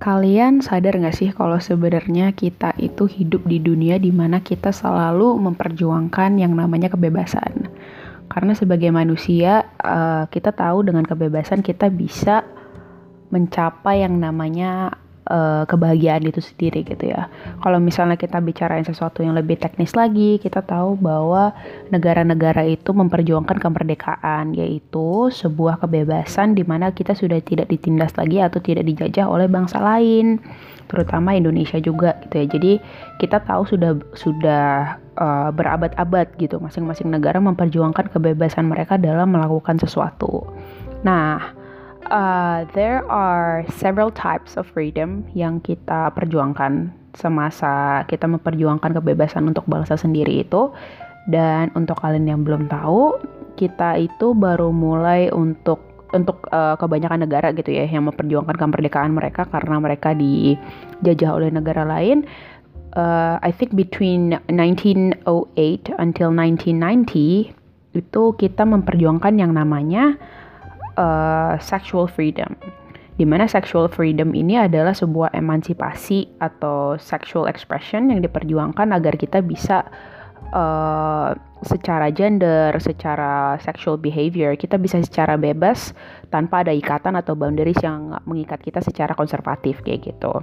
Kalian sadar gak sih kalau sebenarnya kita itu hidup di dunia di mana kita selalu memperjuangkan yang namanya kebebasan. Karena sebagai manusia, uh, kita tahu dengan kebebasan kita bisa mencapai yang namanya uh, kebahagiaan itu sendiri gitu ya. Kalau misalnya kita bicarain sesuatu yang lebih teknis lagi, kita tahu bahwa negara-negara itu memperjuangkan kemerdekaan, yaitu sebuah kebebasan di mana kita sudah tidak ditindas lagi atau tidak dijajah oleh bangsa lain, terutama Indonesia juga gitu ya. Jadi kita tahu sudah sudah uh, berabad-abad gitu, masing-masing negara memperjuangkan kebebasan mereka dalam melakukan sesuatu. Nah, uh, there are several types of freedom yang kita perjuangkan semasa kita memperjuangkan kebebasan untuk bangsa sendiri itu. Dan untuk kalian yang belum tahu, kita itu baru mulai untuk untuk uh, kebanyakan negara gitu ya yang memperjuangkan kemerdekaan mereka karena mereka dijajah oleh negara lain. Uh, I think between 1908 until 1990 itu kita memperjuangkan yang namanya uh, sexual freedom. Di mana sexual freedom ini adalah sebuah emansipasi atau sexual expression yang diperjuangkan agar kita bisa uh, secara gender, secara sexual behavior, kita bisa secara bebas tanpa ada ikatan atau boundaries yang mengikat kita secara konservatif kayak gitu.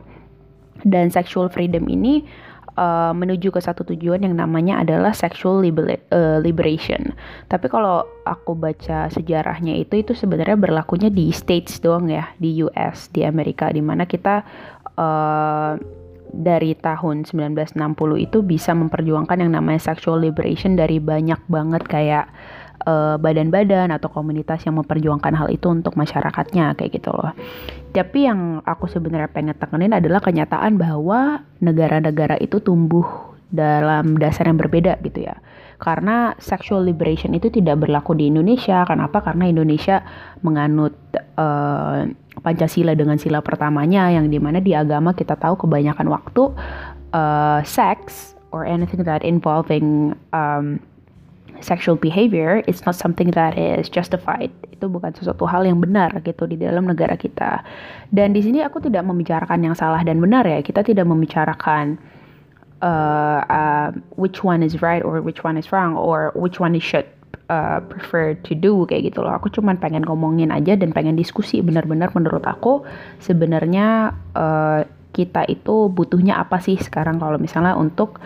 Dan sexual freedom ini uh, menuju ke satu tujuan yang namanya adalah sexual liber uh, liberation. Tapi kalau aku baca sejarahnya itu itu sebenarnya berlakunya di states doang ya, di US, di Amerika di mana kita uh, dari tahun 1960 itu bisa memperjuangkan yang namanya sexual liberation dari banyak banget kayak badan-badan uh, atau komunitas yang memperjuangkan hal itu untuk masyarakatnya kayak gitu loh. Tapi yang aku sebenarnya pengen tekenin adalah kenyataan bahwa negara-negara itu tumbuh dalam dasar yang berbeda gitu ya. Karena sexual liberation itu tidak berlaku di Indonesia. Kenapa? Karena Indonesia menganut uh, Pancasila dengan sila pertamanya yang di mana di agama kita tahu kebanyakan waktu uh, sex or anything that involving um, sexual behavior it's not something that is justified. Itu bukan sesuatu hal yang benar gitu di dalam negara kita. Dan di sini aku tidak membicarakan yang salah dan benar ya. Kita tidak membicarakan uh, uh, which one is right or which one is wrong or which one is should uh, prefer to do kayak gitu loh. Aku cuma pengen ngomongin aja dan pengen diskusi benar-benar menurut aku sebenarnya uh, kita itu butuhnya apa sih sekarang kalau misalnya untuk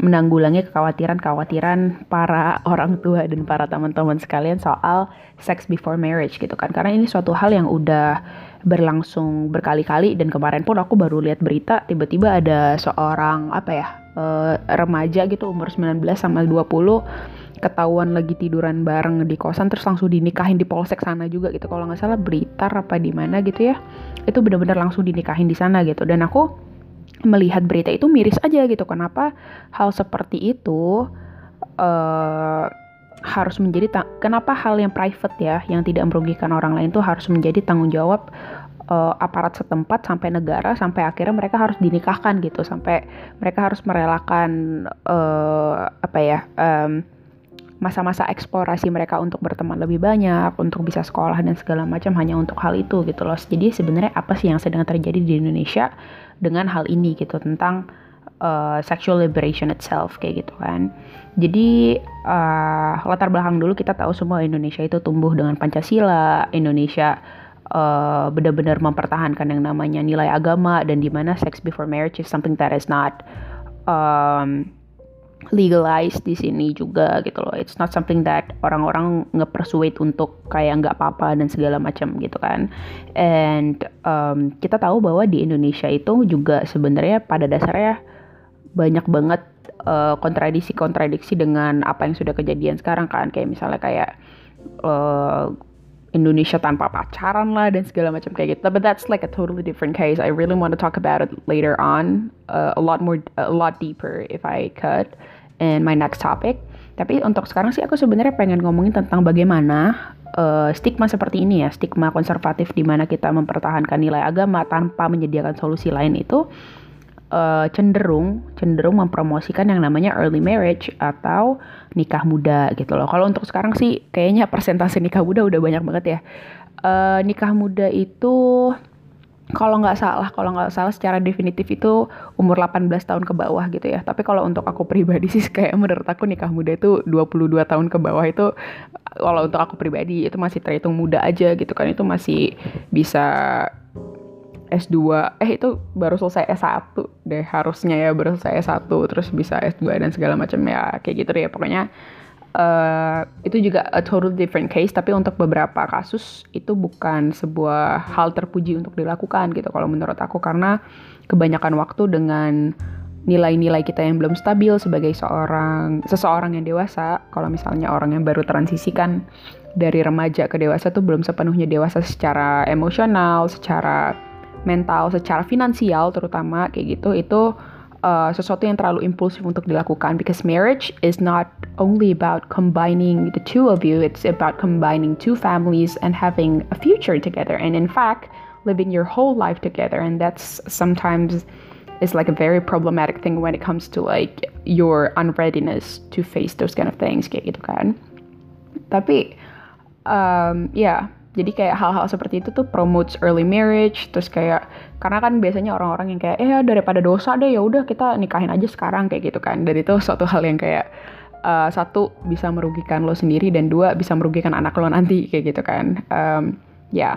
menanggulangi kekhawatiran-kekhawatiran para orang tua dan para teman-teman sekalian soal sex before marriage gitu kan. Karena ini suatu hal yang udah berlangsung berkali-kali dan kemarin pun aku baru lihat berita tiba-tiba ada seorang apa ya uh, remaja gitu umur 19 sama 20 ketahuan lagi tiduran bareng di kosan terus langsung dinikahin di polsek sana juga gitu. Kalau nggak salah Blitar apa di mana gitu ya. Itu benar-benar langsung dinikahin di sana gitu. Dan aku melihat berita itu miris aja gitu. Kenapa hal seperti itu uh, harus menjadi kenapa hal yang private ya yang tidak merugikan orang lain itu harus menjadi tanggung jawab uh, aparat setempat sampai negara sampai akhirnya mereka harus dinikahkan gitu. Sampai mereka harus merelakan uh, apa ya um, masa-masa eksplorasi mereka untuk berteman lebih banyak, untuk bisa sekolah dan segala macam hanya untuk hal itu gitu loh. Jadi sebenarnya apa sih yang sedang terjadi di Indonesia dengan hal ini gitu tentang uh, sexual liberation itself kayak gitu kan. Jadi uh, latar belakang dulu kita tahu semua Indonesia itu tumbuh dengan Pancasila, Indonesia uh, benar-benar mempertahankan yang namanya nilai agama dan di mana sex before marriage is something that is not um, legalized di sini juga gitu loh. It's not something that orang-orang nge-persuade untuk kayak nggak apa-apa dan segala macam gitu kan. And um, kita tahu bahwa di Indonesia itu juga sebenarnya pada dasarnya banyak banget uh, kontradiksi-kontradiksi dengan apa yang sudah kejadian sekarang kan. Kayak misalnya kayak uh, Indonesia tanpa pacaran lah dan segala macam kayak gitu. But that's like a totally different case. I really want to talk about it later on, uh, a lot more, a lot deeper if I could in my next topic. Tapi untuk sekarang sih aku sebenarnya pengen ngomongin tentang bagaimana uh, stigma seperti ini ya, stigma konservatif di mana kita mempertahankan nilai agama tanpa menyediakan solusi lain itu uh, cenderung cenderung mempromosikan yang namanya early marriage atau nikah muda gitu loh. Kalau untuk sekarang sih kayaknya persentase nikah muda udah banyak banget ya. Uh, nikah muda itu kalau nggak salah, kalau nggak salah secara definitif itu umur 18 tahun ke bawah gitu ya. Tapi kalau untuk aku pribadi sih kayak menurut aku nikah muda itu 22 tahun ke bawah itu kalau untuk aku pribadi itu masih terhitung muda aja gitu kan. Itu masih bisa S2. Eh itu baru selesai S1 deh harusnya ya baru selesai S1 terus bisa S2 dan segala macam ya kayak gitu deh pokoknya uh, itu juga a total different case tapi untuk beberapa kasus itu bukan sebuah hal terpuji untuk dilakukan gitu kalau menurut aku. Karena kebanyakan waktu dengan nilai-nilai kita yang belum stabil sebagai seorang seseorang yang dewasa kalau misalnya orang yang baru transisikan dari remaja ke dewasa tuh belum sepenuhnya dewasa secara emosional, secara mental, secara finansial terutama kayak gitu itu uh, sesuatu yang terlalu impulsif untuk dilakukan. Because marriage is not only about combining the two of you it's about combining two families and having a future together. And in fact living your whole life together. And that's sometimes is like a very problematic thing when it comes to like your unreadiness to face those kind of things kayak gitu kan. Tapi um, yeah, jadi kayak hal-hal seperti itu tuh promotes early marriage terus kayak karena kan biasanya orang-orang yang kayak eh daripada dosa deh ya udah kita nikahin aja sekarang kayak gitu kan. Dan itu suatu hal yang kayak uh, satu bisa merugikan lo sendiri dan dua bisa merugikan anak lo nanti kayak gitu kan. Um, ya. Yeah.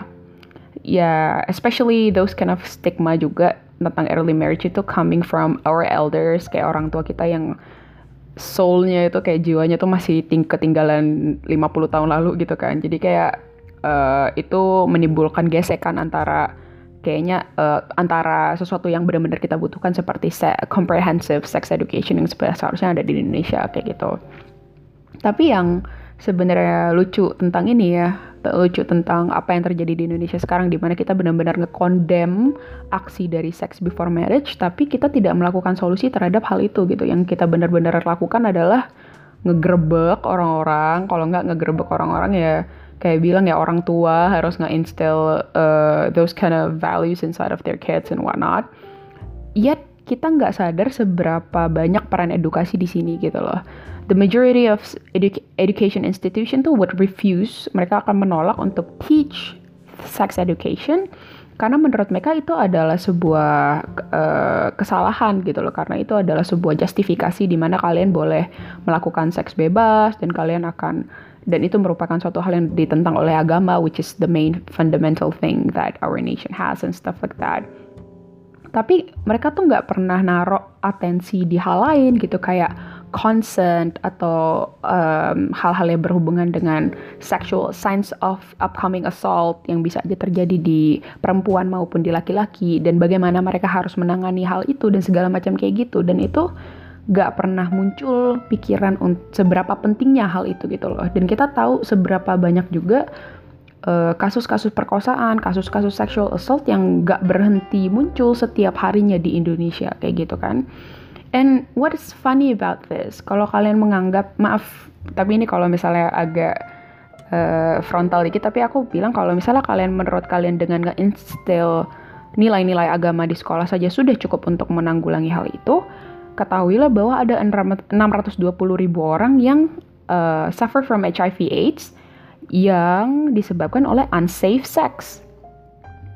ya yeah, especially those kind of stigma juga tentang early marriage itu coming from our elders kayak orang tua kita yang soulnya itu kayak jiwanya tuh masih ting ketinggalan 50 tahun lalu gitu kan. Jadi kayak uh, itu menimbulkan gesekan antara kayaknya uh, antara sesuatu yang benar-benar kita butuhkan seperti se comprehensive sex education yang seharusnya ada di Indonesia kayak gitu. Tapi yang sebenarnya lucu tentang ini ya, lucu tentang apa yang terjadi di Indonesia sekarang di mana kita benar-benar ngekondem aksi dari sex before marriage tapi kita tidak melakukan solusi terhadap hal itu gitu. Yang kita benar-benar lakukan adalah ngegerebek orang-orang, kalau nggak ngegerebek orang-orang ya kayak bilang ya orang tua harus nge-instill uh, those kind of values inside of their kids and whatnot. Yet kita nggak sadar seberapa banyak peran edukasi di sini gitu loh. The majority of edu education institution tuh would refuse, mereka akan menolak untuk teach sex education karena menurut mereka itu adalah sebuah uh, kesalahan gitu loh karena itu adalah sebuah justifikasi di mana kalian boleh melakukan seks bebas dan kalian akan dan itu merupakan suatu hal yang ditentang oleh agama which is the main fundamental thing that our nation has and stuff like that. Tapi mereka tuh nggak pernah naruh atensi di hal lain gitu kayak consent atau hal-hal um, yang berhubungan dengan sexual signs of upcoming assault yang bisa aja terjadi di perempuan maupun di laki-laki dan bagaimana mereka harus menangani hal itu dan segala macam kayak gitu. Dan itu gak pernah muncul pikiran seberapa pentingnya hal itu gitu loh. Dan kita tahu seberapa banyak juga eh, kasus-kasus uh, perkosaan, kasus-kasus sexual assault yang gak berhenti muncul setiap harinya di Indonesia kayak gitu kan. And what is funny about this? Kalau kalian menganggap maaf, tapi ini kalau misalnya agak uh, frontal dikit, tapi aku bilang kalau misalnya kalian menurut kalian dengan nge-instill nilai-nilai agama di sekolah saja sudah cukup untuk menanggulangi hal itu, ketahuilah bahwa ada 620 ribu orang yang uh, suffer from HIV/AIDS yang disebabkan oleh unsafe sex.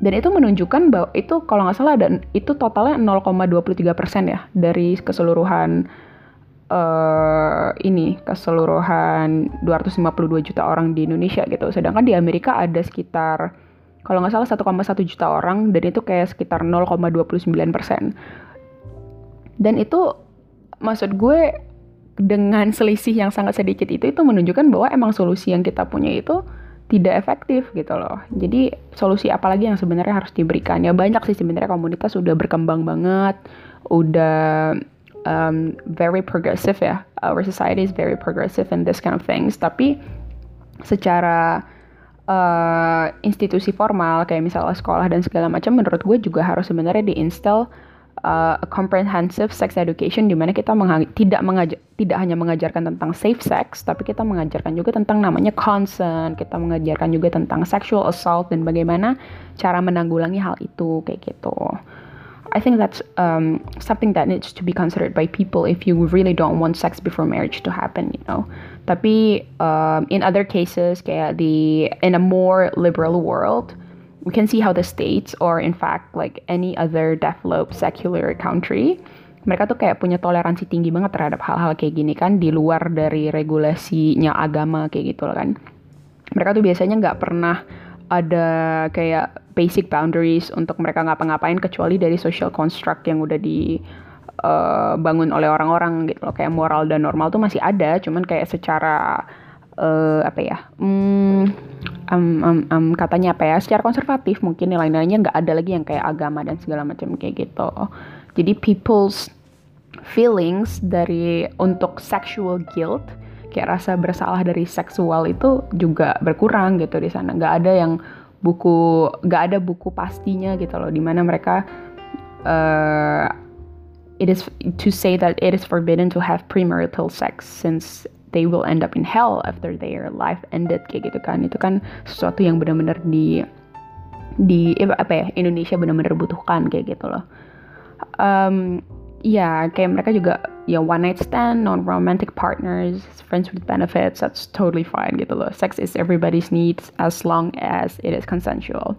Dan itu menunjukkan bahwa itu kalau nggak salah ada itu totalnya 0,23 persen ya dari keseluruhan uh, ini keseluruhan 252 juta orang di Indonesia gitu. Sedangkan di Amerika ada sekitar kalau nggak salah 1,1 juta orang dan itu kayak sekitar 0,29 persen dan itu maksud gue dengan selisih yang sangat sedikit itu itu menunjukkan bahwa emang solusi yang kita punya itu tidak efektif gitu loh. Jadi solusi apa lagi yang sebenarnya harus diberikan? Ya banyak sih sebenarnya komunitas udah berkembang banget, udah um, very progressive ya. Our society is very progressive in this kind of things. Tapi secara uh, institusi formal kayak misalnya sekolah dan segala macam, menurut gue juga harus sebenarnya diinstal uh, a comprehensive sex education di mana kita menga tidak mengajar tidak hanya mengajarkan tentang safe sex tapi kita mengajarkan juga tentang namanya consent kita mengajarkan juga tentang sexual assault dan bagaimana cara menanggulangi hal itu kayak gitu I think that's um, something that needs to be considered by people if you really don't want sex before marriage to happen, you know. Tapi um, in other cases, kayak di in a more liberal world, we can see how the states or in fact like any other developed secular country mereka tuh kayak punya toleransi tinggi banget terhadap hal-hal kayak gini kan di luar dari regulasinya agama kayak gitu loh kan. Mereka tuh biasanya nggak pernah ada kayak basic boundaries untuk mereka ngapa-ngapain kecuali dari social construct yang udah dibangun uh, oleh orang-orang gitu loh. Kayak moral dan normal tuh masih ada cuman kayak secara uh, apa ya um, um, um, katanya apa ya secara konservatif mungkin nilai-nilainya nggak ada lagi yang kayak agama dan segala macam kayak gitu. Jadi people's feelings dari untuk sexual guilt kayak rasa bersalah dari seksual itu juga berkurang gitu di sana. Nggak ada yang buku nggak ada buku pastinya gitu loh di mana mereka uh, it is to say that it is forbidden to have premarital sex since they will end up in hell after their life ended kayak gitu kan. Itu kan sesuatu yang benar-benar di di apa ya Indonesia benar-benar butuhkan kayak gitu loh. Um, ya kayak mereka juga ya one night stand non romantic partners friends with benefits that's totally fine gitu loh. Sex is everybody's needs as long as it is consensual.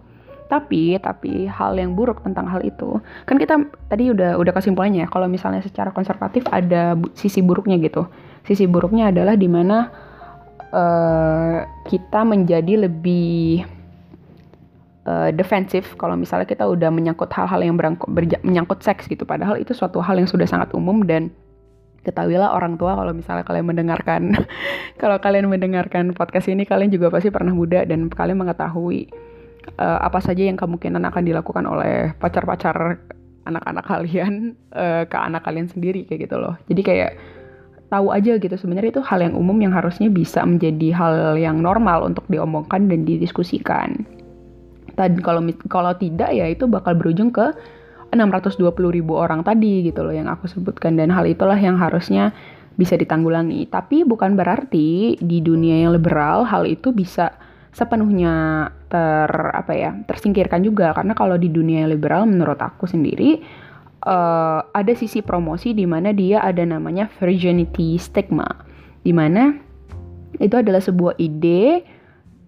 Tapi tapi hal yang buruk tentang hal itu kan kita tadi udah udah kesimpulannya kalau misalnya secara konservatif ada bu sisi buruknya gitu sisi buruknya adalah di mana uh, kita menjadi lebih uh, defensif kalau misalnya kita udah menyangkut hal-hal yang berangkut, menyangkut seks gitu padahal itu suatu hal yang sudah sangat umum dan ketahuilah orang tua kalau misalnya kalian mendengarkan kalau kalian mendengarkan podcast ini kalian juga pasti pernah muda dan kalian mengetahui uh, apa saja yang kemungkinan akan dilakukan oleh pacar-pacar anak-anak kalian uh, ke anak kalian sendiri kayak gitu loh. Jadi kayak tahu aja gitu sebenarnya itu hal yang umum yang harusnya bisa menjadi hal yang normal untuk diomongkan dan didiskusikan. Dan kalau kalau tidak ya itu bakal berujung ke 620 ribu orang tadi gitu loh yang aku sebutkan dan hal itulah yang harusnya bisa ditanggulangi. Tapi bukan berarti di dunia yang liberal hal itu bisa sepenuhnya ter apa ya tersingkirkan juga karena kalau di dunia liberal menurut aku sendiri uh, ada sisi promosi di mana dia ada namanya virginity stigma di mana itu adalah sebuah ide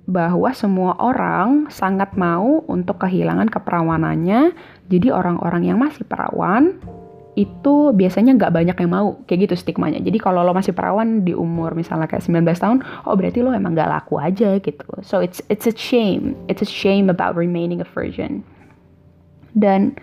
bahwa semua orang sangat mau untuk kehilangan keperawanannya. Jadi orang-orang yang masih perawan itu biasanya nggak banyak yang mau kayak gitu stigmanya. Jadi kalau lo masih perawan di umur misalnya kayak 19 tahun oh berarti lo emang nggak laku aja gitu. So it's it's a shame. It's a shame about remaining a virgin. Dan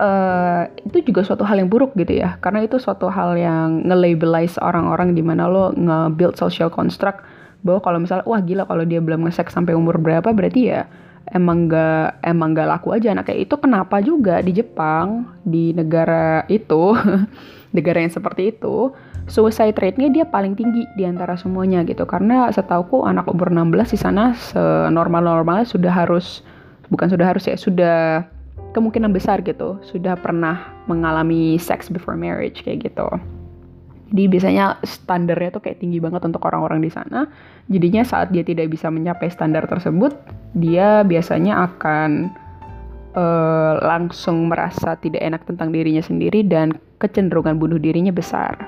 uh, itu juga suatu hal yang buruk gitu ya. Karena itu suatu hal yang nge-labelize orang-orang di mana lo nge-build social construct bahwa kalau misalnya wah gila kalau dia belum nge-sex sampai umur berapa berarti ya emang gak emang gak laku aja. Kayak itu kenapa juga di Jepang di negara itu negara yang seperti itu suicide rate-nya dia paling tinggi di antara semuanya gitu. Karena setauku anak umur 16 di sana senormal-normalnya sudah harus bukan sudah harus ya sudah kemungkinan besar gitu sudah pernah mengalami sex before marriage kayak gitu. Jadi biasanya standarnya tuh kayak tinggi banget untuk orang-orang di sana. Jadinya saat dia tidak bisa mencapai standar tersebut, dia biasanya akan uh, langsung merasa tidak enak tentang dirinya sendiri dan kecenderungan bunuh dirinya besar.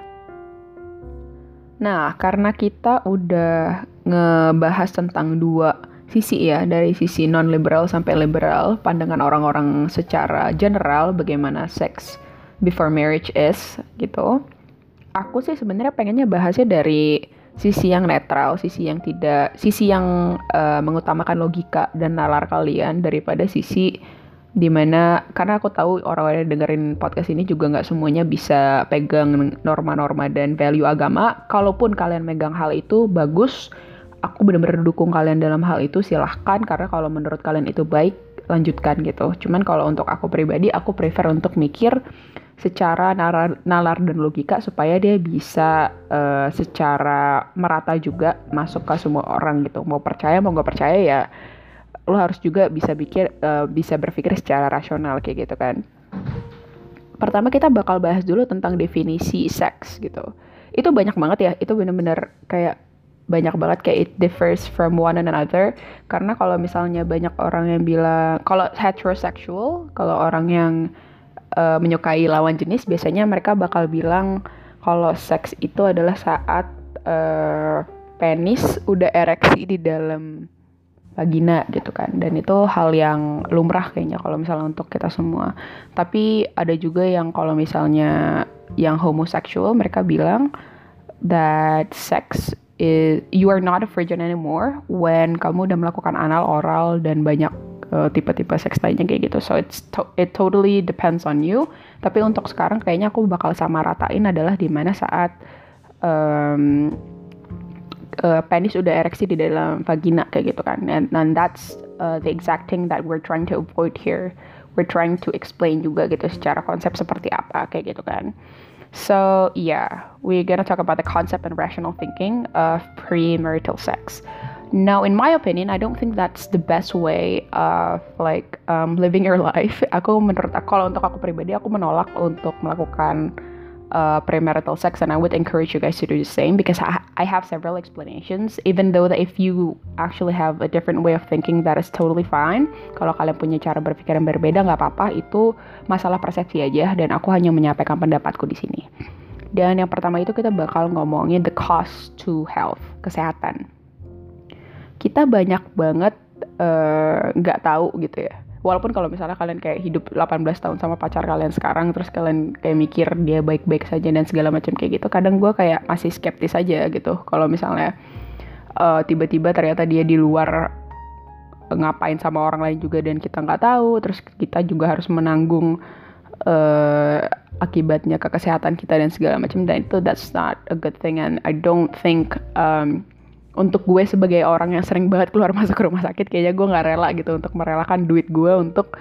Nah, karena kita udah ngebahas tentang dua sisi ya, dari sisi non-liberal sampai liberal, pandangan orang-orang secara general bagaimana seks before marriage is gitu aku sih sebenarnya pengennya bahasnya dari sisi yang netral, sisi yang tidak, sisi yang uh, mengutamakan logika dan nalar kalian daripada sisi di mana karena aku tahu orang-orang yang dengerin podcast ini juga nggak semuanya bisa pegang norma-norma dan value agama. Kalaupun kalian megang hal itu bagus, aku benar-benar dukung kalian dalam hal itu silahkan karena kalau menurut kalian itu baik lanjutkan gitu. Cuman kalau untuk aku pribadi, aku prefer untuk mikir secara nalar, nalar dan logika supaya dia bisa uh, secara merata juga masuk ke semua orang gitu. Mau percaya mau nggak percaya ya lo harus juga bisa pikir uh, bisa berpikir secara rasional kayak gitu kan. Pertama kita bakal bahas dulu tentang definisi seks gitu. Itu banyak banget ya itu bener-bener kayak banyak banget kayak it differs from one another. Karena kalau misalnya banyak orang yang bilang kalau heterosexual kalau orang yang uh, menyukai lawan jenis biasanya mereka bakal bilang kalau seks itu adalah saat uh, penis udah ereksi di dalam vagina gitu kan. Dan itu hal yang lumrah kayaknya kalau misalnya untuk kita semua. Tapi ada juga yang kalau misalnya yang homoseksual mereka bilang that sex is you are not a virgin anymore when kamu udah melakukan anal oral dan banyak uh, tipe-tipe seks lainnya kayak gitu. So it's to it totally depends on you. Tapi untuk sekarang kayaknya aku bakal sama ratain adalah di mana saat um, uh, penis udah ereksi di dalam vagina kayak gitu kan. And, and that's uh, the exact thing that we're trying to avoid here. We're trying to explain juga gitu secara konsep seperti apa kayak gitu kan so yeah we're gonna talk about the concept and rational thinking of premarital sex Now, in my opinion, I don't think that's the best way of like um, living your life. Aku menurut aku kalau untuk aku pribadi, aku menolak untuk melakukan uh, premarital sex and I would encourage you guys to do the same because I, I have several explanations even though that if you actually have a different way of thinking that is totally fine. Kalau kalian punya cara berpikir yang berbeda nggak apa-apa itu masalah persepsi aja dan aku hanya menyampaikan pendapatku di sini. Dan yang pertama itu kita bakal ngomongin the cost to health kesehatan. Kita banyak banget uh, nggak uh, tahu gitu ya walaupun kalau misalnya kalian kayak hidup 18 tahun sama pacar kalian sekarang terus kalian kayak mikir dia baik-baik saja dan segala macam kayak gitu kadang gue kayak masih skeptis aja gitu. Kalau misalnya uh, tiba-tiba ternyata dia di luar ngapain sama orang lain juga dan kita nggak tahu terus kita juga harus menanggung uh, akibatnya ke kesehatan kita dan segala macam dan itu that's not a good thing and I don't think um, untuk gue sebagai orang yang sering banget keluar masuk rumah sakit kayaknya gue nggak rela gitu untuk merelakan duit gue untuk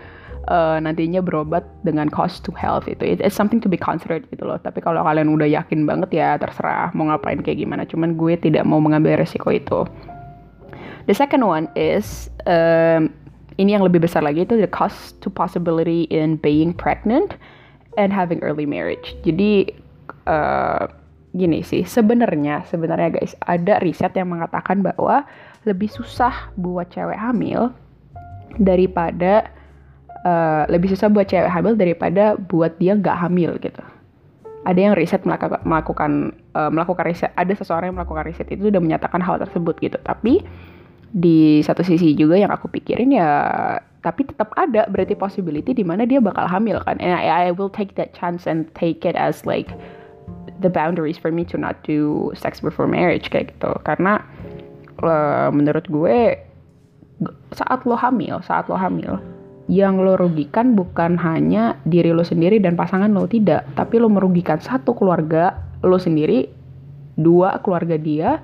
uh, nantinya berobat dengan cost to health itu. It, it's something to be considered gitu loh. Tapi kalau kalian udah yakin banget ya terserah mau ngapain kayak gimana. Cuman gue tidak mau mengambil resiko itu. The second one is um, ini yang lebih besar lagi itu the cost to possibility in being pregnant and having early marriage. Jadi uh, gini sih sebenarnya sebenarnya guys ada riset yang mengatakan bahwa lebih susah buat cewek hamil daripada uh, lebih susah buat cewek hamil daripada buat dia nggak hamil gitu. Ada yang riset melakukan melakukan uh, melakukan riset ada seseorang yang melakukan riset itu sudah menyatakan hal tersebut gitu. Tapi di satu sisi juga yang aku pikirin ya tapi tetap ada berarti possibility di mana dia bakal hamil kan. And I, I will take that chance and take it as like the boundaries for me to not do sex before marriage kayak gitu. Karena uh, menurut gue saat lo hamil saat lo hamil yang lo rugikan bukan hanya diri lo sendiri dan pasangan lo tidak. Tapi lo merugikan satu keluarga lo sendiri dua keluarga dia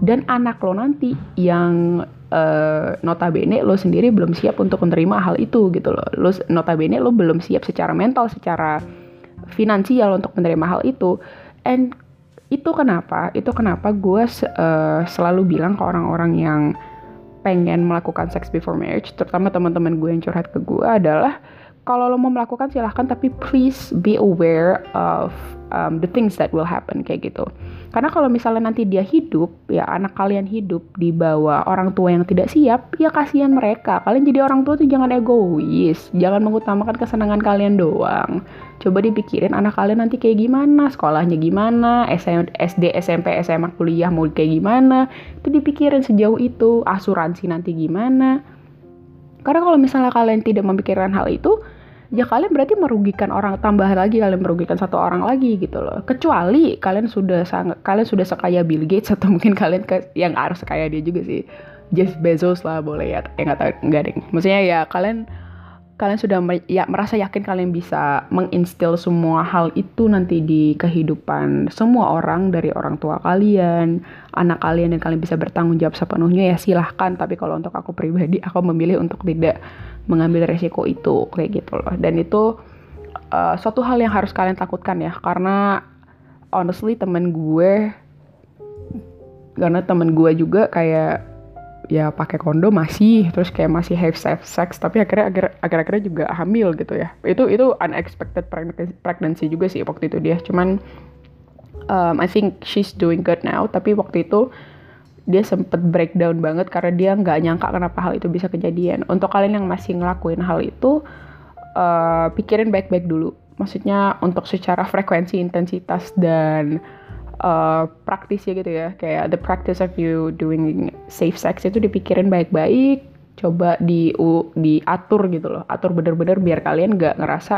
dan anak lo nanti yang uh, notabene lo sendiri belum siap untuk menerima hal itu gitu loh. Lo notabene lo belum siap secara mental secara finansial untuk menerima hal itu and itu kenapa itu kenapa gue uh, selalu bilang ke orang-orang yang pengen melakukan sex before marriage terutama teman-teman gue yang curhat ke gue adalah kalau lo mau melakukan silahkan tapi please be aware of um, the things that will happen kayak gitu karena kalau misalnya nanti dia hidup, ya anak kalian hidup di bawah orang tua yang tidak siap, ya kasihan mereka. Kalian jadi orang tua tuh jangan egois, jangan mengutamakan kesenangan kalian doang. Coba dipikirin anak kalian nanti kayak gimana, sekolahnya gimana, SD, SMP, SMA, kuliah mau kayak gimana. Itu dipikirin sejauh itu, asuransi nanti gimana. Karena kalau misalnya kalian tidak memikirkan hal itu, ya kalian berarti merugikan orang tambah lagi kalian merugikan satu orang lagi gitu loh kecuali kalian sudah sangat kalian sudah sekaya Bill Gates atau mungkin kalian ke, yang harus sekaya dia juga sih Jeff Bezos lah boleh ya ya nggak tahu nggak ding maksudnya ya kalian kalian sudah ya, merasa yakin kalian bisa menginstil semua hal itu nanti di kehidupan semua orang dari orang tua kalian, anak kalian dan kalian bisa bertanggung jawab sepenuhnya ya silahkan. Tapi kalau untuk aku pribadi aku memilih untuk tidak mengambil resiko itu kayak gitu loh. Dan itu uh, suatu hal yang harus kalian takutkan ya karena honestly temen gue karena temen gue juga kayak ya pakai kondom masih terus kayak masih have safe sex tapi akhirnya akhir akhir akhirnya juga hamil gitu ya. Itu itu unexpected pregnancy juga sih waktu itu dia. Cuman um, I think she's doing good now tapi waktu itu dia sempet breakdown banget karena dia nggak nyangka kenapa hal itu bisa kejadian. Untuk kalian yang masih ngelakuin hal itu uh, pikirin baik-baik dulu. Maksudnya untuk secara frekuensi intensitas dan uh, praktisnya gitu ya. Kayak the practice of you doing safe sex itu dipikirin baik-baik coba di diatur gitu loh. Atur bener-bener biar kalian nggak ngerasa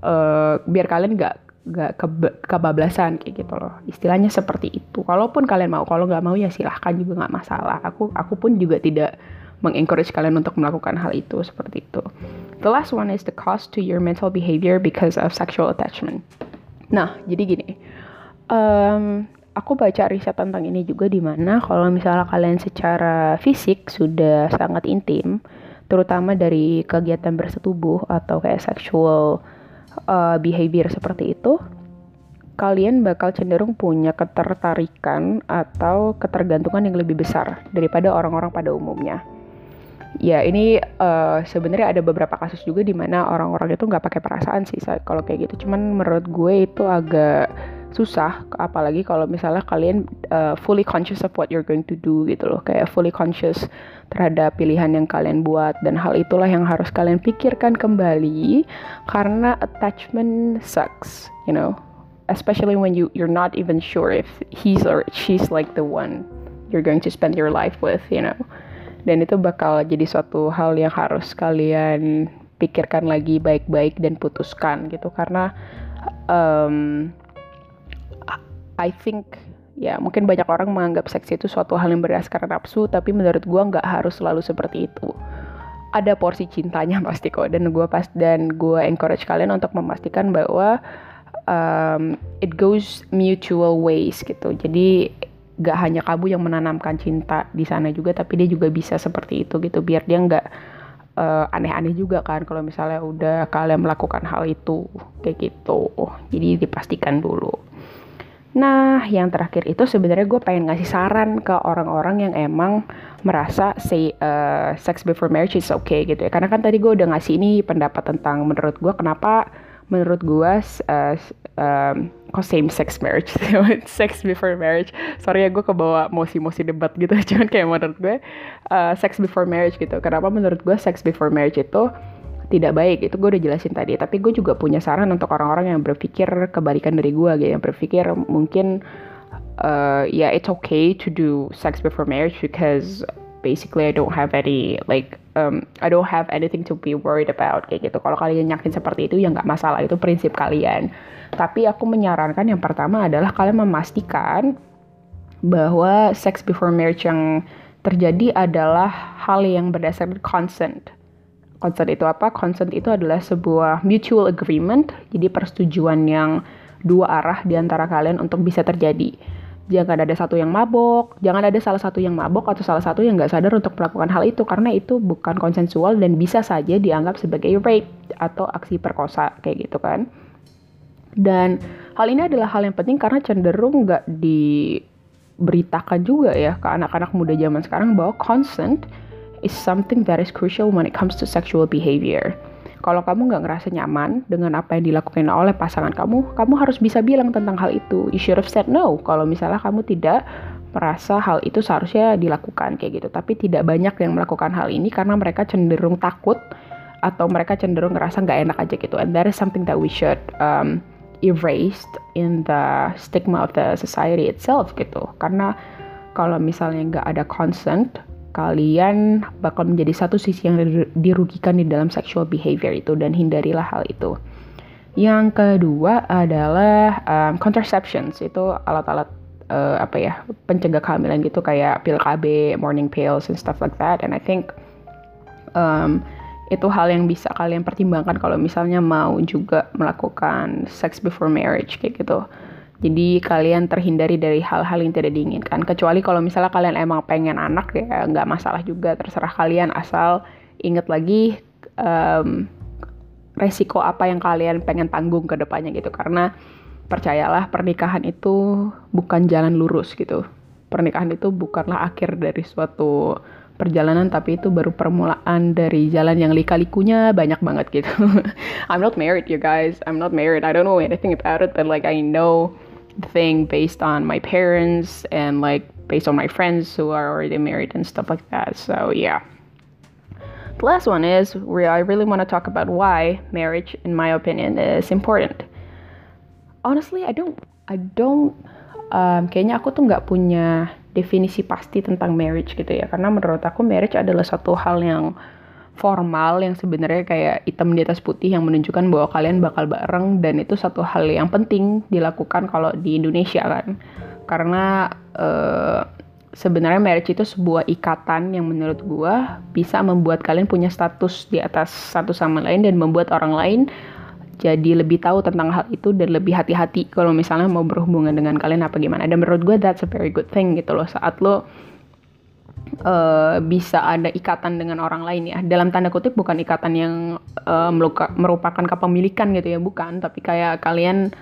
uh, biar kalian nggak nggak ke, kebablasan kayak gitu loh. Istilahnya seperti itu. Kalaupun kalian mau kalau nggak mau ya silahkan juga nggak masalah. Aku aku pun juga tidak mengencourage kalian untuk melakukan hal itu seperti itu. The last one is the cost to your mental behavior because of sexual attachment. Nah jadi gini um, aku baca riset tentang ini juga di mana kalau misalnya kalian secara fisik sudah sangat intim terutama dari kegiatan bersetubuh atau kayak sexual uh, behavior seperti itu, kalian bakal cenderung punya ketertarikan atau ketergantungan yang lebih besar daripada orang-orang pada umumnya. Ya ini uh, sebenarnya ada beberapa kasus juga di mana orang-orang itu nggak pakai perasaan sih kalau kayak gitu. Cuman menurut gue itu agak susah apalagi kalau misalnya kalian uh, fully conscious of what you're going to do gitu loh. Kayak fully conscious terhadap pilihan yang kalian buat. Dan hal itulah yang harus kalian pikirkan kembali karena attachment sucks you know. Especially when you you're not even sure if he's or she's like the one you're going to spend your life with you know. Dan itu bakal jadi suatu hal yang harus kalian pikirkan lagi baik-baik dan putuskan gitu. Karena um, I think ya mungkin banyak orang menganggap seks itu suatu hal yang berdasarkan nafsu tapi menurut gue nggak harus selalu seperti itu. Ada porsi cintanya pasti kok. Dan gue pas dan gue encourage kalian untuk memastikan bahwa um, it goes mutual ways gitu. Jadi gak hanya kamu yang menanamkan cinta di sana juga tapi dia juga bisa seperti itu gitu. Biar dia nggak uh, aneh-aneh juga kan kalau misalnya udah kalian melakukan hal itu kayak gitu. Jadi dipastikan dulu Nah, yang terakhir itu sebenarnya gue pengen ngasih saran ke orang-orang yang emang merasa say uh, sex before marriage is okay gitu ya. Karena kan tadi gue udah ngasih ini pendapat tentang menurut gue kenapa menurut gue uh, um, kok same sex marriage, sex before marriage. Sorry ya gue kebawa mosi-mosi debat gitu. Cuman kayak menurut gue uh, sex before marriage gitu. Kenapa menurut gue sex before marriage itu tidak baik itu gue udah jelasin tadi. Tapi gue juga punya saran untuk orang-orang yang berpikir kebalikan dari gue gitu. Yang berpikir mungkin uh, ya yeah, it's okay to do sex before marriage because basically I don't have any like um, I don't have anything to be worried about kayak gitu. Kalau kalian yakin seperti itu ya nggak masalah. Itu prinsip kalian. Tapi aku menyarankan yang pertama adalah kalian memastikan bahwa sex before marriage yang terjadi adalah hal yang berdasarkan consent Consent itu apa? Consent itu adalah sebuah mutual agreement, jadi persetujuan yang dua arah di antara kalian untuk bisa terjadi. Jangan ada satu yang mabok, jangan ada salah satu yang mabok atau salah satu yang nggak sadar untuk melakukan hal itu karena itu bukan konsensual dan bisa saja dianggap sebagai rape atau aksi perkosa kayak gitu kan. Dan hal ini adalah hal yang penting karena cenderung nggak diberitakan juga ya ke anak-anak muda zaman sekarang bahwa consent is something that is crucial when it comes to sexual behavior. Kalau kamu nggak ngerasa nyaman dengan apa yang dilakukan oleh pasangan kamu, kamu harus bisa bilang tentang hal itu. You should have said no kalau misalnya kamu tidak merasa hal itu seharusnya dilakukan kayak gitu. Tapi tidak banyak yang melakukan hal ini karena mereka cenderung takut atau mereka cenderung ngerasa nggak enak aja gitu. And that is something that we should um, erase in the stigma of the society itself gitu. Karena kalau misalnya nggak ada consent, kalian bakal menjadi satu sisi yang dirugikan di dalam sexual behavior itu dan hindarilah hal itu. Yang kedua adalah um, contraceptions itu alat-alat uh, apa ya pencegah kehamilan gitu kayak pil KB, morning pills and stuff like that. And I think um, itu hal yang bisa kalian pertimbangkan kalau misalnya mau juga melakukan sex before marriage kayak gitu. Jadi kalian terhindari dari hal-hal yang tidak diinginkan. Kecuali kalau misalnya kalian emang pengen anak ya nggak masalah juga. Terserah kalian asal inget lagi um, resiko apa yang kalian pengen tanggung ke depannya gitu. Karena percayalah pernikahan itu bukan jalan lurus gitu. Pernikahan itu bukanlah akhir dari suatu perjalanan tapi itu baru permulaan dari jalan yang lika-likunya banyak banget gitu. I'm not married you guys. I'm not married. I don't know anything about it but like I know thing based on my parents and like based on my friends who are already married and stuff like that. So yeah. The last one is where I really want to talk about why marriage, in my opinion, is important. Honestly, I don't, I don't um, kayaknya aku tuh nggak punya definisi pasti tentang marriage gitu ya. Karena menurut aku marriage adalah satu hal yang formal yang sebenarnya kayak hitam di atas putih yang menunjukkan bahwa kalian bakal bareng dan itu satu hal yang penting dilakukan kalau di Indonesia kan. Karena uh, sebenarnya marriage itu sebuah ikatan yang menurut gua bisa membuat kalian punya status di atas satu sama lain dan membuat orang lain jadi lebih tahu tentang hal itu dan lebih hati-hati kalau misalnya mau berhubungan dengan kalian apa gimana. Dan menurut gue that's a very good thing gitu loh. Saat lo uh, bisa ada ikatan dengan orang lain ya. Dalam tanda kutip bukan ikatan yang uh, merupakan kepemilikan gitu ya. Bukan tapi kayak kalian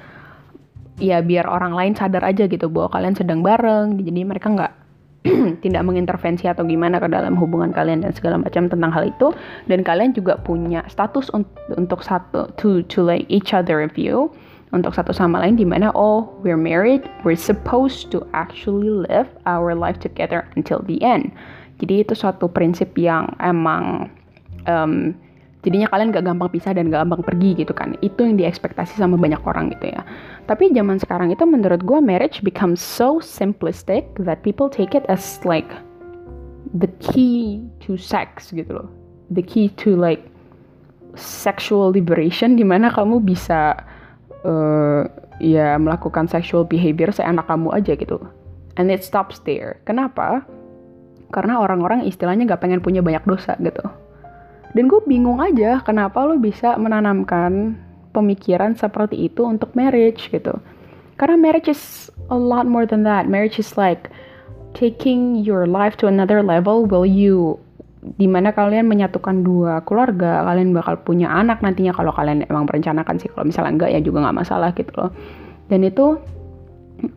ya biar orang lain sadar aja gitu bahwa kalian sedang bareng. Jadi mereka nggak tidak mengintervensi atau gimana ke dalam hubungan kalian dan segala macam tentang hal itu. Dan kalian juga punya status untuk, untuk satu to to like each other review untuk satu sama lain di mana oh we're married we're supposed to actually live our life together until the end. Jadi itu suatu prinsip yang emang um, jadinya kalian gak gampang pisah dan gak gampang pergi gitu kan. Itu yang diekspektasi sama banyak orang gitu ya. Tapi zaman sekarang itu menurut gue marriage becomes so simplistic that people take it as like the key to sex gitu loh. The key to like sexual liberation di mana kamu bisa uh, ya melakukan sexual behavior seenak kamu aja gitu. And it stops there. Kenapa? Karena orang-orang istilahnya gak pengen punya banyak dosa gitu dan gue bingung aja kenapa lo bisa menanamkan pemikiran seperti itu untuk marriage gitu. Karena marriage is a lot more than that. Marriage is like taking your life to another level will you di mana kalian menyatukan dua keluarga kalian bakal punya anak nantinya kalau kalian emang merencanakan sih kalau misalnya enggak ya juga nggak masalah gitu loh dan itu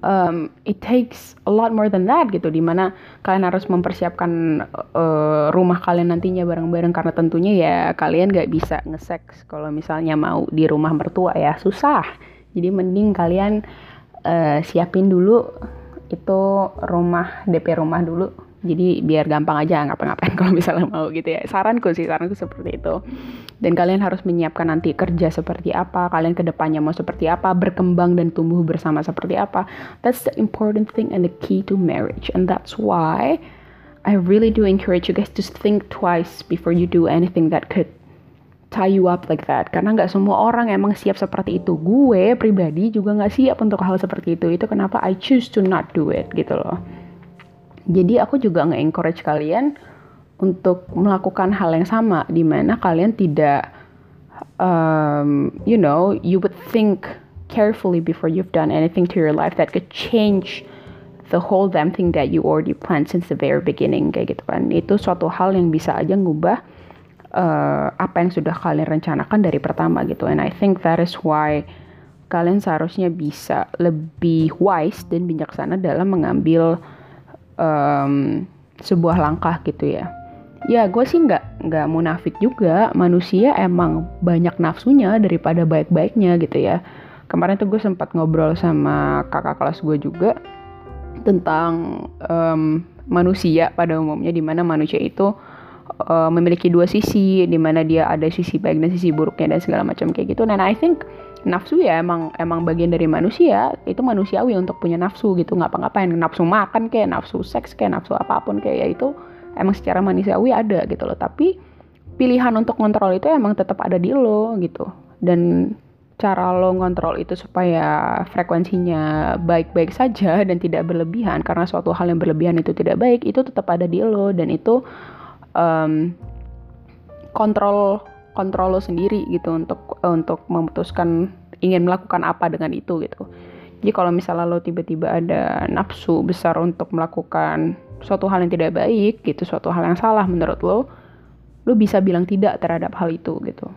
um, it takes a lot more than that gitu. Di mana kalian harus mempersiapkan uh, rumah kalian nantinya bareng-bareng. Karena tentunya ya kalian gak bisa nge-sex kalau misalnya mau di rumah mertua ya. Susah. Jadi mending kalian uh, siapin dulu itu rumah DP rumah dulu jadi biar gampang aja ngapa-ngapain kalau misalnya mau gitu ya. Saranku sih saranku seperti itu. Dan kalian harus menyiapkan nanti kerja seperti apa kalian ke depannya mau seperti apa berkembang dan tumbuh bersama seperti apa. That's the important thing and the key to marriage. And that's why I really do encourage you guys to think twice before you do anything that could tie you up like that. Karena nggak semua orang emang siap seperti itu. Gue pribadi juga nggak siap untuk hal seperti itu. Itu kenapa I choose to not do it gitu loh jadi aku juga nge-encourage kalian untuk melakukan hal yang sama di mana kalian tidak um, you know, you would think carefully before you've done anything to your life that could change the whole damn thing that you already planned since the very beginning kayak gitu kan. Itu suatu hal yang bisa aja ngubah uh, apa yang sudah kalian rencanakan dari pertama gitu. And I think that is why kalian seharusnya bisa lebih wise dan bijaksana dalam mengambil um, sebuah langkah gitu ya. Ya gue sih nggak nggak munafik juga. Manusia emang banyak nafsunya daripada baik-baiknya gitu ya. Kemarin tuh gue sempat ngobrol sama kakak kelas gue juga tentang um, manusia pada umumnya di mana manusia itu uh, memiliki dua sisi di mana dia ada sisi baik dan sisi buruknya dan segala macam kayak gitu. Dan I think nafsu ya emang emang bagian dari manusia itu manusiawi untuk punya nafsu gitu. Nggak apa-ngapain nafsu makan kayak nafsu seks kayak nafsu apa pun kayak ya itu emang secara manusiawi ada gitu loh. Tapi pilihan untuk kontrol itu emang tetap ada di lo gitu. Dan cara lo ngontrol itu supaya frekuensinya baik-baik saja dan tidak berlebihan karena suatu hal yang berlebihan itu tidak baik itu tetap ada di lo. Dan itu um, kontrol kontrol lo sendiri gitu untuk untuk memutuskan ingin melakukan apa dengan itu gitu. Jadi kalau misalnya lo tiba-tiba ada nafsu besar untuk melakukan suatu hal yang tidak baik gitu, suatu hal yang salah menurut lo, lo bisa bilang tidak terhadap hal itu gitu.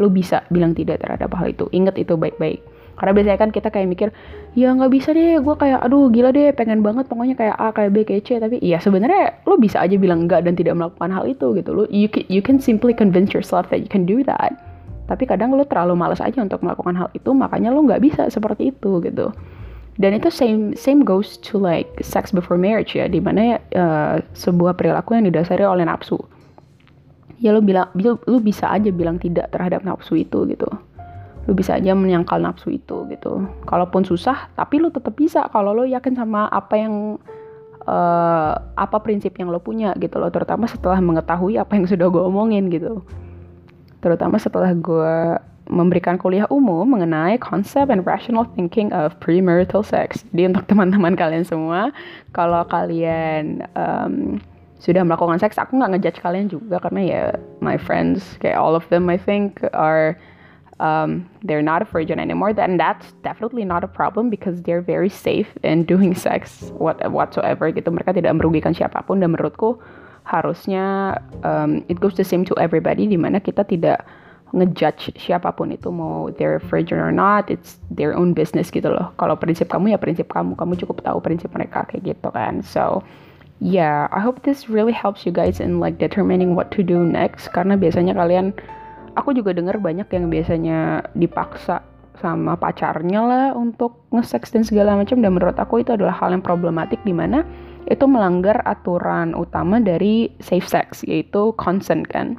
Lo bisa bilang tidak terhadap hal itu. Ingat itu baik-baik karena biasanya kan kita kayak mikir ya nggak bisa deh gue kayak aduh gila deh pengen banget pokoknya kayak A kayak B kayak C tapi iya sebenarnya lo bisa aja bilang enggak dan tidak melakukan hal itu gitu lo you can, you can simply convince yourself that you can do that tapi kadang lo terlalu malas aja untuk melakukan hal itu makanya lo nggak bisa seperti itu gitu. Dan itu same same goes to like sex before marriage ya di mana uh, sebuah perilaku yang didasari oleh nafsu. Ya lo bilang lo, lo bisa aja bilang tidak terhadap nafsu itu gitu. Lu bisa aja menyangkal nafsu itu gitu. Kalaupun susah tapi lu tetap bisa kalau lo yakin sama apa yang uh, apa prinsip yang lo punya gitu loh. Terutama setelah mengetahui apa yang sudah gue omongin gitu terutama setelah gue memberikan kuliah umum mengenai konsep and rational thinking of premarital sex. Jadi untuk teman-teman kalian semua, kalau kalian um, sudah melakukan seks, aku nggak ngejudge kalian juga karena ya my friends kayak all of them I think are um, they're not a virgin anymore. Then that's definitely not a problem because they're very safe in doing sex what whatsoever gitu. Mereka tidak merugikan siapa pun dan menurutku harusnya um, it goes the same to everybody di mana kita tidak ngejudge siapa pun itu mau they're virgin or not it's their own business gitu loh. Kalau prinsip kamu ya prinsip kamu. Kamu cukup tahu prinsip mereka kayak gitu kan. So yeah I hope this really helps you guys in like determining what to do next. Karena biasanya kalian aku juga dengar banyak yang biasanya dipaksa sama pacarnya lah untuk nge-sex dan segala macam. Dan menurut aku itu adalah hal yang problematik di mana itu melanggar aturan utama dari safe sex yaitu consent kan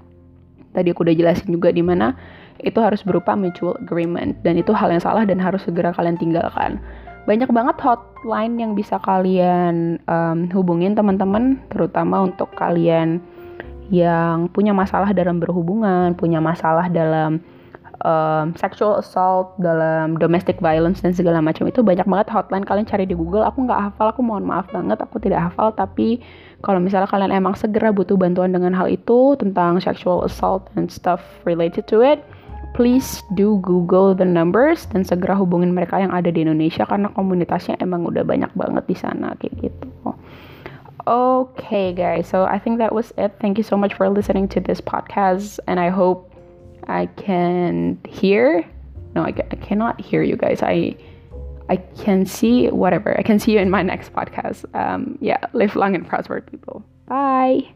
tadi aku udah jelasin juga di mana itu harus berupa mutual agreement dan itu hal yang salah dan harus segera kalian tinggalkan. Banyak banget hotline yang bisa kalian um, hubungin teman-teman, terutama untuk kalian yang punya masalah dalam berhubungan, punya masalah dalam um, sexual assault, dalam domestic violence dan segala macam itu banyak banget hotline kalian cari di Google. Aku nggak hafal, aku mohon maaf banget, aku tidak hafal. Tapi kalau misalnya kalian emang segera butuh bantuan dengan hal itu tentang sexual assault and stuff related to it, please do Google the numbers dan segera hubungin mereka yang ada di Indonesia karena komunitasnya emang udah banyak banget di sana kayak gitu. Okay, guys, so I think that was it. Thank you so much for listening to this podcast, and I hope I can hear. No, I, I cannot hear you guys. I I can see whatever. I can see you in my next podcast. Um, yeah, live long and prosper, people. Bye.